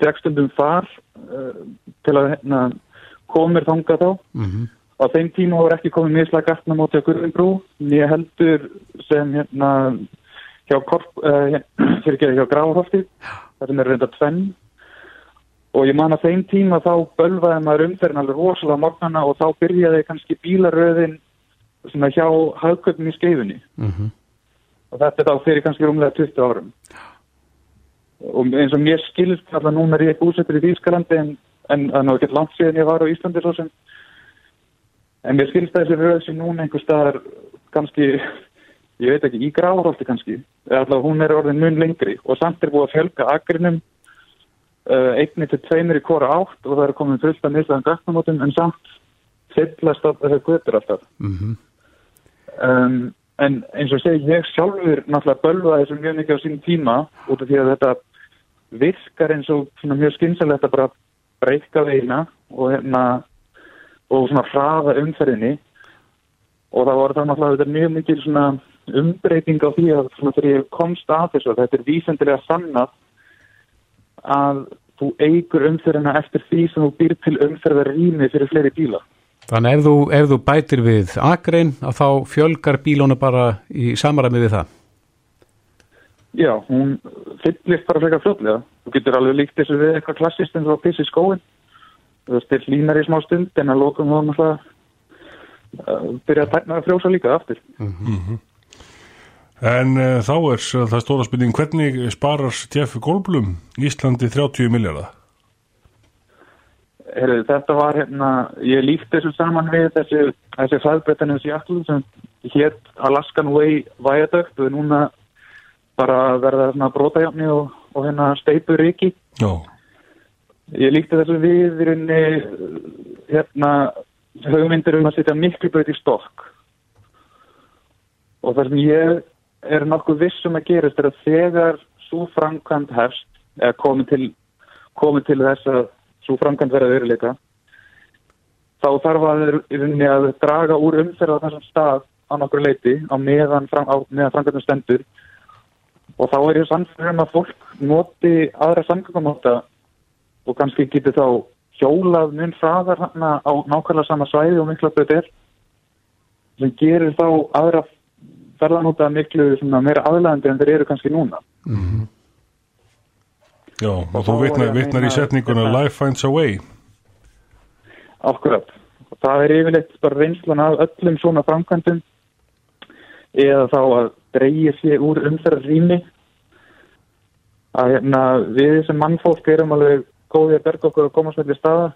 trekstundum far uh, til að hérna, komir þanga þá Mm -hmm. á þeim tíma voru ekki komið mislega gatna móti að Guðinbrú ég heldur sem hérna hjá, uh, hérna, hjá Gráhofti þar sem er reynda tvenn og ég man að þeim tíma þá bölvaði maður umferðin alveg rosalega morgnana og þá byrjaði kannski bílaröðin svona hjá hagköpum í skeifunni. Mm og þetta þá fyrir kannski rúmlega 20 árum. Og eins og mér skilst alltaf núna er ég búsettur í Þýskalandi en, en það er ekki langt síðan ég var á Íslandi svo sem. En mér skilst þessi röð sem núna einhver staðar kannski ég veit ekki, í gráðrólti kannski. Eða alltaf hún er orðin mun lengri og samt er búið að fjölga akrinum einni til tveimur í hvora átt og það er komin fullt að mislaðan gatnamótum en samt fyllast af þessu götur alltaf Mhm. um, en eins og segi ég sjálfur náttúrulega bölvaði þessu mjög mikið á sínum tíma út af því að þetta virkar eins og svona mjög skynsalegt að bara breyka veina og hérna og svona hraða umferðinni og það voru það náttúrulega þetta mjög mikil svona umbreyting á því að svona þegar ég komst að þessu að þetta er vísendilega sannað að þú eigur umferðina eftir því sem þú býr til umferðar rými fyrir fleiri bíla. Þannig ef þú, ef þú bætir við akrein að þá fjölgar bílónu bara í samaræmi við það. Já, hún fyllist bara frekar fljóðlega. Þú getur alveg líkt þessu við eitthvað klassist en þú að pissi skóin. Þú veist, þeir hlýnar í smá stund en að lókum þá náttúrulega uh, byrja að tækna að frjósa líka aftur. En uh, þá er það stóra spurning, hvernig sparar Jeff Goldblum Íslandi 30 miljardar? Heru, þetta var hérna, ég líkt þessu saman við þessi, þessi fæðbrettanum Seattle sem hétt Alaskan Way Viaduct og núna bara verða svona brótajafni og, og hérna steipur ríki. Já. Ég líkti þessu við í rauninni hérna hugmyndir um að setja miklu breyt í stokk og það sem ég er nokkuð viss um að gerast er að þegar svo framkvæmt hefst eða komið til, komið til þess að svo framkvæmt verða veruleika þá þarf að að draga úr umferð á þessum stað á nokkur leiti á meðan, fram, meðan framkvæmtum stendur. Og þá er ég sannfyrir um að fólk noti aðra samgöngumáta og kannski getur þá hjólað mun hana á nákvæmlega sama svæði og mikla breyt er sem gerir þá aðra ferðanóta miklu meira aðlæðandi en þeir eru kannski núna. Já, og þú þá var vitnar, að vitnar í setninguna hérna- Life finds a way. Akkurat. Og það er yfirleitt bara reynslan af öllum svona framkvæmdum eða þá að dreyja sér úr umferðarrými að hérna, við sem mannfólk erum alveg góðið að berga okkur að komast með staða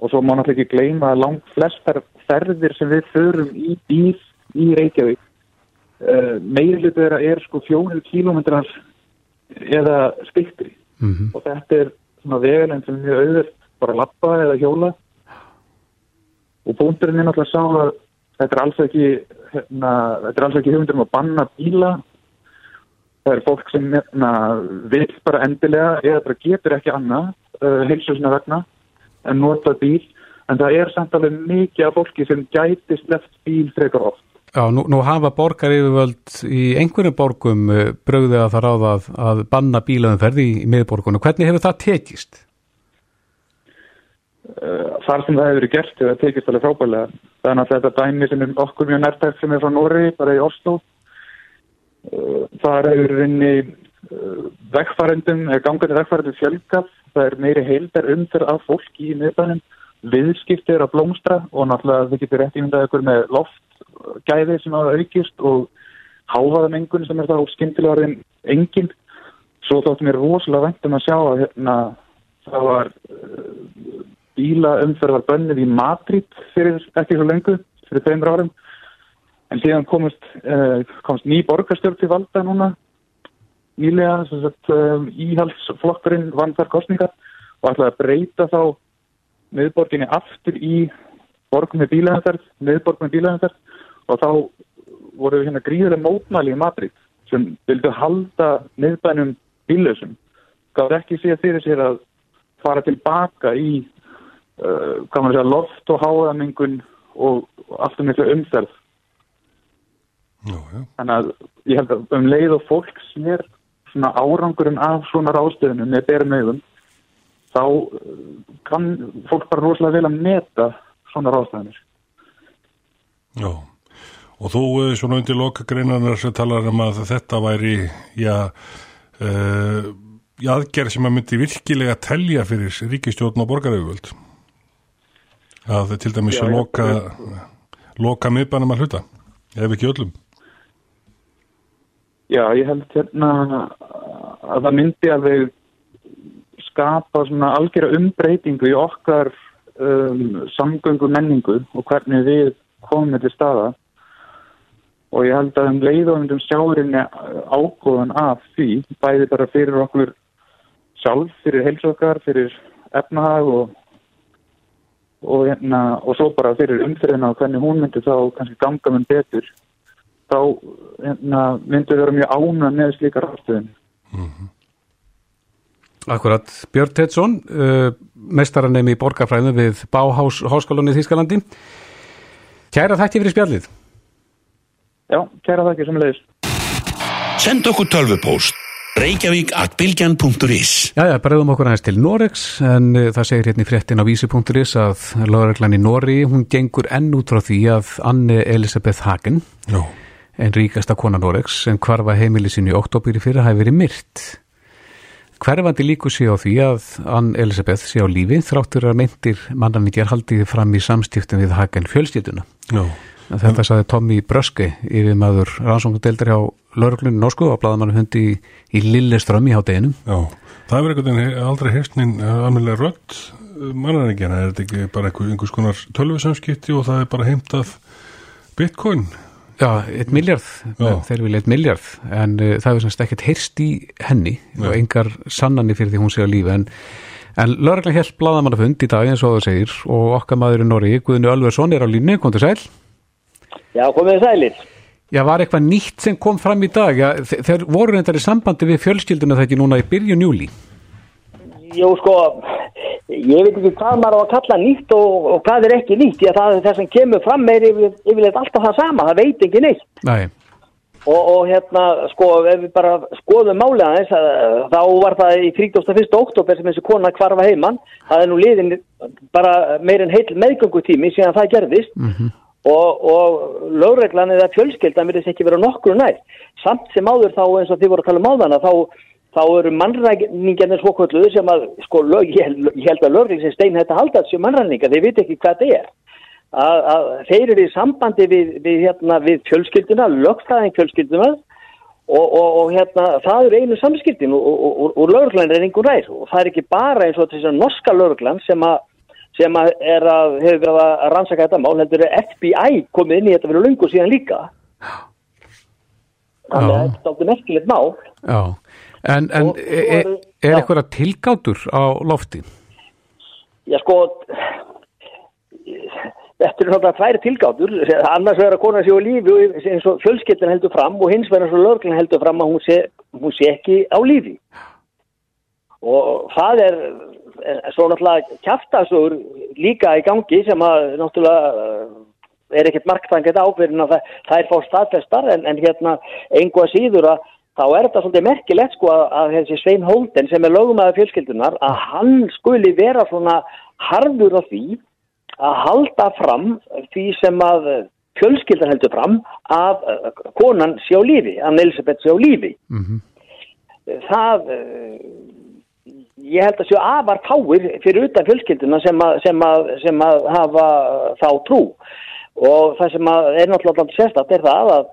og svo má náttúrulega ekki gleyma að langt flestar ferðir sem við förum í bíl í Reykjavík. Uh, meirlutu þeirra er sko fjórir kílómetrar eða stiktri Mm og þetta er svona vegalend sem er mjög auðvöld bara að lappa eða hjóla. Og búndurinn er náttúrulega sá að þetta er alls ekki hérna, þetta er alls ekki hugmyndir um að banna bíla. Það er fólk sem hérna, vil bara endilega eða bara getur ekki annað uh, heilsu sinna vegna en nota bíl. En það er samt alveg mikið af fólki sem gæti sleppt bíl frekar oft Já, nú, nú hafa borgar yfirvöld í einhverjum borgum uh, brögðið að það ráða að, að banna bílaðumferð í, í miðborgunum. Hvernig hefur það tekist? Uh, þar sem það hefur verið gert hefur það tekist alveg frábælega. Þannig að þetta dæmi sem er okkur mjög nærtækt sem er frá Nóri, bara í Oslo, uh, þar hefur rinni uh, vegfærendum, gangandi vegfærendum fjölgað. Það er meiri heildar umferð af fólki í miðbænum. Viðskipti er að blómstra og náttúrulega þið getur rétt ímyndað ykkur með loftgæði sem hafa aukist og háfaðamengun sem er þá skyndilega orðin engin. Svo þáttum ég rosalega vendum að sjá að hérna, það var uh, bílaumferðar bönnið í Madrid fyrir ekki svo lengu, fyrir þeimra árum. En síðan komist, uh, komst ný borgarstjórn til valda núna, nýlega, uh, íhalsflokkurinn vann þar kostningar og ætlaði að breyta þá miðborginni aftur í borg með bílaumferð, miðborg með bílaumferð og þá voru hérna gríðilega mótmæli í Madrid sem vildu halda miðbænum bílausum. Gáði ekki síðan fyrir sér að fara tilbaka í uh, segja, loft og háðamengun og aftur miklu umferð. Já, já. Þannig að ég held að um leið og fólk sér svona árangurinn af svona ráðstöðunum með berum auðum þá uh, kann fólk bara rosalega vel að meta svona ráðstöðunir. Já, og þú eh, svona undir loka greinarnar sem talar um að þetta væri, já, uh, aðgerð sem að myndi virkilega telja fyrir ríkistjórn og borgarauðvöld. Að til dæmis Já, að loka, loka miðbænum að hluta, ef ekki öllum. Já, ég held hérna að það myndi alveg skapa svona algjörða umbreytingu í okkar um, samgöngu menningu og hvernig við komum til staða og ég held að um leið og um sjáurinni ágóðan af því bæði bara fyrir okkur sjálf, fyrir heilsokkar, fyrir efnahag og og, hérna, og svo bara fyrir umfyrirna og hvernig hún myndi þá kannski ganga með betur þá hérna, myndi vera mjög ána með slíka ráðstöðin Akkurat, Björn Tetsson, uh, mestaranemi í borgarfræðum við Báhás Háskólanum í Þýskalandi. Kæra þætti fyrir spjallið. Já, kæra þakki sem leiðis Send okkur tölvupóst. Reykjavík at bylgjan.is Jæja, bregðum okkur aðeins til Norex en uh, það segir hérna í fréttin á vísi.is að lögreglan í Nóri, hún gengur enn út frá því að Anne Elisabeth Hagen, Já, en ríkasta kona Norex, en hvarfa heimili sinni í oktober í fyrra hafi verið myrt. Hverfandi líku sé á því að Ann Elisabeth sé á lífi þráttur að meintir mannaningjar haldið fram í samstiftum við Hagen fjölskylduna. já, Þetta saði Tommy Bröske yfir maður rannsóngadeildar hjá lauruglunni norsku og blaðamannu hundi í, í Lilleström í háteginum. já. Það er einhvern veginn aldrei heyrstnin alveg rödd mannarengjana, er þetta ekki bara einhver, einhvers konar tölvusamskipti og það er bara heimtað bitcoin? Já, eitt miljard, Já. þeir vilja eitt miljard en uh, það er semst ekkert heyrst í henni og engar sannanir fyrir því hún sé á lífi en, en lauruglan held blaðamannafund í dag eins og það segir og okkar maður í Norri, Guðinu Ölversson er á línu, kom til sæl. Já, komið sælir. Já, var eitthvað nýtt sem kom fram í dag? Já, þe- þeir voru reyndar í sambandi við fjölskylduna það ekki núna í byrjun júli. Jú, sko, ég veit ekki hvað maður á að kalla nýtt og, og hvað er ekki nýtt. Ég, það, það sem kemur fram er yfir, yfirleitt alltaf það sama, það veit ekki neitt. Nei, Og, og hérna, sko, ef við bara skoðum málið aðeins, að, þá var það í 31. oktober sem þessi kona hvarfa heimann. Það er nú liðin bara meir en heil meðgöngutími síðan það gerðist. Og, og lögreglan eða fjölskeldan verðist ekki vera nokkru nær. Samt sem áður þá eins og þið voru að tala um áðana þá, þá eru mannræningarnir svo kvölduðu sem að sko, lög, ég, held- að lögreglan sem stein þetta halda þessu mannræningar, þeir veit ekki hvað það er. Að, að þeir eru í sambandi við, við, hérna, við fjölskylduna lögfræðing fjölskylduna og, og, og hérna, það eru einu samskiptin og lögreglan er einhver nær. Og það er ekki bara eins og þess að norska lögreglan sem að sem að er að hefur verið að rannsaka þetta mál, heldur er FBI komið inn í þetta fyrir lungu síðan líka. Þannig að þetta er aldrei merkilegt mál. Já. En, en Og er, eru- er já. eitthvað tilgátur á lofti? Já sko Þetta eru náttúrulega tvær tilgátur. Annars verður að kona sé á lífi eins og fjölskyldin heldur fram og hins verður eins og lögreglun heldur fram að hún sé, hún sé ekki á lífi. Og það er svo náttúrulega kjaftasögur líka í gangi sem að náttúrulega eh, er ekkert marktangið ábyrðin að það, það er fá staðfestar en, en hérna einhvað síður að þá er þetta svolítið merkilegt sko að, að þessi Svein Holden sem er lögumæða fjölskyldunar að hann skuli vera svona harður á því að halda fram því sem að fjölskyldan heldur fram að uh, konan sé á lífi, að Elisabeth sé á lífi. Það, uh, ég held að séu afar fáir fyrir utan fjölskylduna sem að, sem að, sem að hafa þá trú og það sem er náttúrulega sérstatt er það að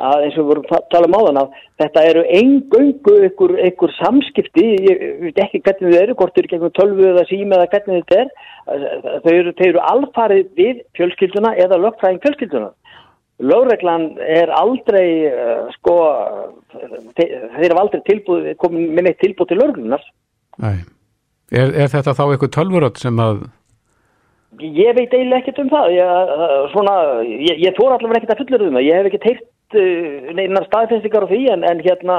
að eins og við vorum að tala um áðan að þetta eru engöngu ykkur, ykkur samskipti, ég veit ekki hvernig þau eru, hvort þau eru gegnum tölvu eða síma eða hvernig þetta er, þau eru, eru alfarið við fjölskylduna eða lögfræðing fjölskylduna. Lögreglan er aldrei, uh, sko, þeir eru aldrei tilbúið, komin með neitt tilbúið til lögreglunar. Nei. Er, er þetta þá eitthvað tölvuröld sem að Ég veit eiginlega ekkert um það, ég, svona, ég, ég þóra allavega ekkert að fullur um það, ég hef ekkert heyrt uh, neinar staðfestingar á því en, en hérna,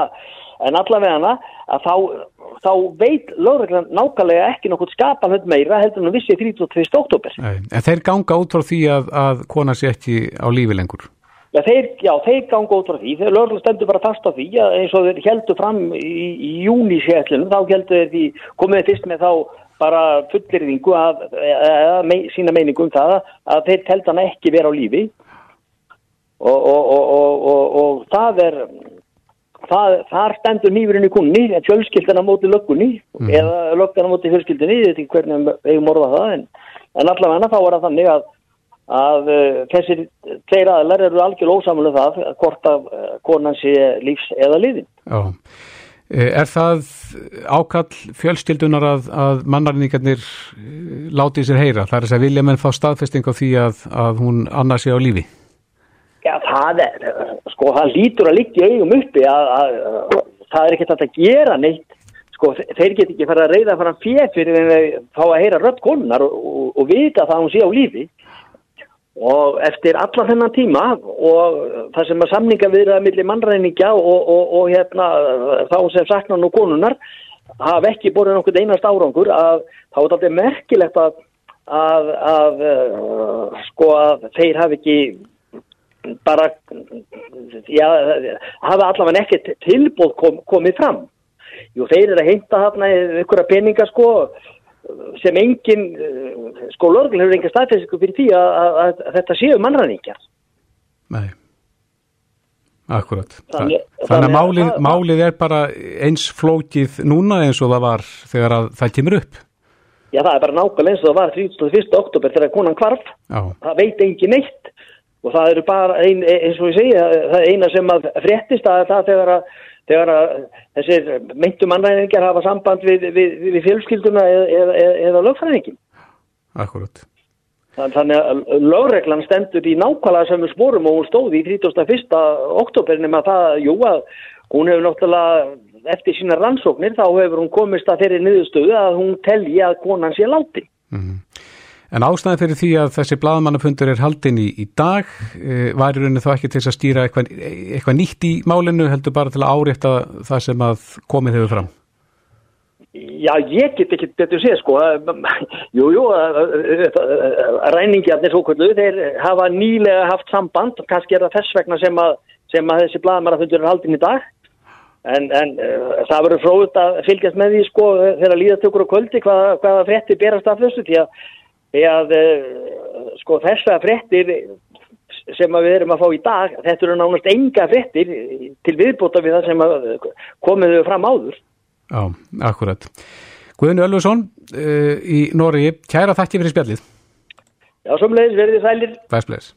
en allavega hana, að þá, þá veit lögreglan nákvæmlega ekki nokkur skapalhund meira heldur en að vissi 32. oktober. Nei, en þeir ganga út frá því að, að kona sé ekki á lífi lengur? Já, þeir, já, þeir ganga út frá því, þeir lögreglan stendur bara fast á því að eins og þeir heldur fram í, í júni sétlunum, þá heldur þeir því, komið fyrst með þá bara fullirðingu að, að me, sína meiningu um það að þeir telt hann ekki vera á lífi og, og, og, og það er það, þar stendur nýfurinn í kunni fjölskyldana móti löggunni mm. eða löggana móti fjölskyldinni veit ekki hvernig við hefum orðað það en, en allavega þá er það þannig að að uh, þessir tveir aðlar eru algjör ósamlega það hvort að uh, konan sé lífs eða liðin Já Er það ákall fjölstyldunar að, að mannarningarnir láti sér heyra? Það er þess að vilja menn fá staðfesting á því að, að hún annars sé á lífi? Já, það er, sko, það lítur að liggja eigum uppi að, að það er ekkert að gera neitt. Sko, þeir get ekki fara að reyða fara fyrir en þeir fá að heyra rött konar og, og, og vita það að hún sé á lífi og eftir alla þennan tíma og það sem að samninga viðraða millir mannræningja og, og, og hérna þá sem sakna nú konunar hafa ekki borðið nokkur einast árangur að þá er þetta merkilegt að, að, að uh, sko að þeir hafi ekki bara já, hafa allavega ekki tilbúð kom, komið fram. Jú, þeir eru að heimta þarna ykkur að peninga sko sem engin sko lörgl hefur engin staðfæsku fyrir því að, að, að þetta séu mannræðingjar Nei. Akkurat Þannig, þannig að málið, að, málið er bara eins flókið núna eins og það var þegar það kemur upp. Já það er bara nákvæmlega eins og það var 31. oktober þegar konan kvarf Já. það veit engin neitt. Og það eru bara ein, eins og ég segja það er eina sem að fréttist að það þegar að þegar að þessir meintu mannræðingar hafa samband við, við, við fjölskylduna eða, eða, eða lögfræðingin. Akkurat. Þannig að lögreglan stendur í nákvæmlega sem við spórum og hún stóði í 31. oktoberin með það, jú að hún hefur náttúrulega eftir sína rannsóknir þá hefur hún komist að þeirri niðurstöðu að hún telji að konan sé láti. Mm -hmm. En ástæðan fyrir því að þessi bladamannafundur er haldin í, í dag e, var í rauninu þá ekki til að stýra eitthvað, eitthvað nýtt í málinu heldur bara til að árétta það sem að komið hefur fram? Já, ég get ekki betur segja sko, jú, jú, ræningjarnir svo kvöldu, þeir hafa nýlega haft samband, kannski er það þess vegna sem að, sem að þessi bladamannafundur er haldin í dag, en, en uh, það verður fróðut að fylgjast með því sko þegar líðatökur á kvöldi hvaða, hvaða frétti berast af þessu því að því að sko þessa frettir sem við erum að fá í dag þetta eru nánast enga frettir til viðbóta við það sem komiðu fram áður. Já, akkurat. Guðinu Ölfusson uh, í Nóri, kæra þakki fyrir spjallið. Já, somleis, verðið sælir. Væsbleis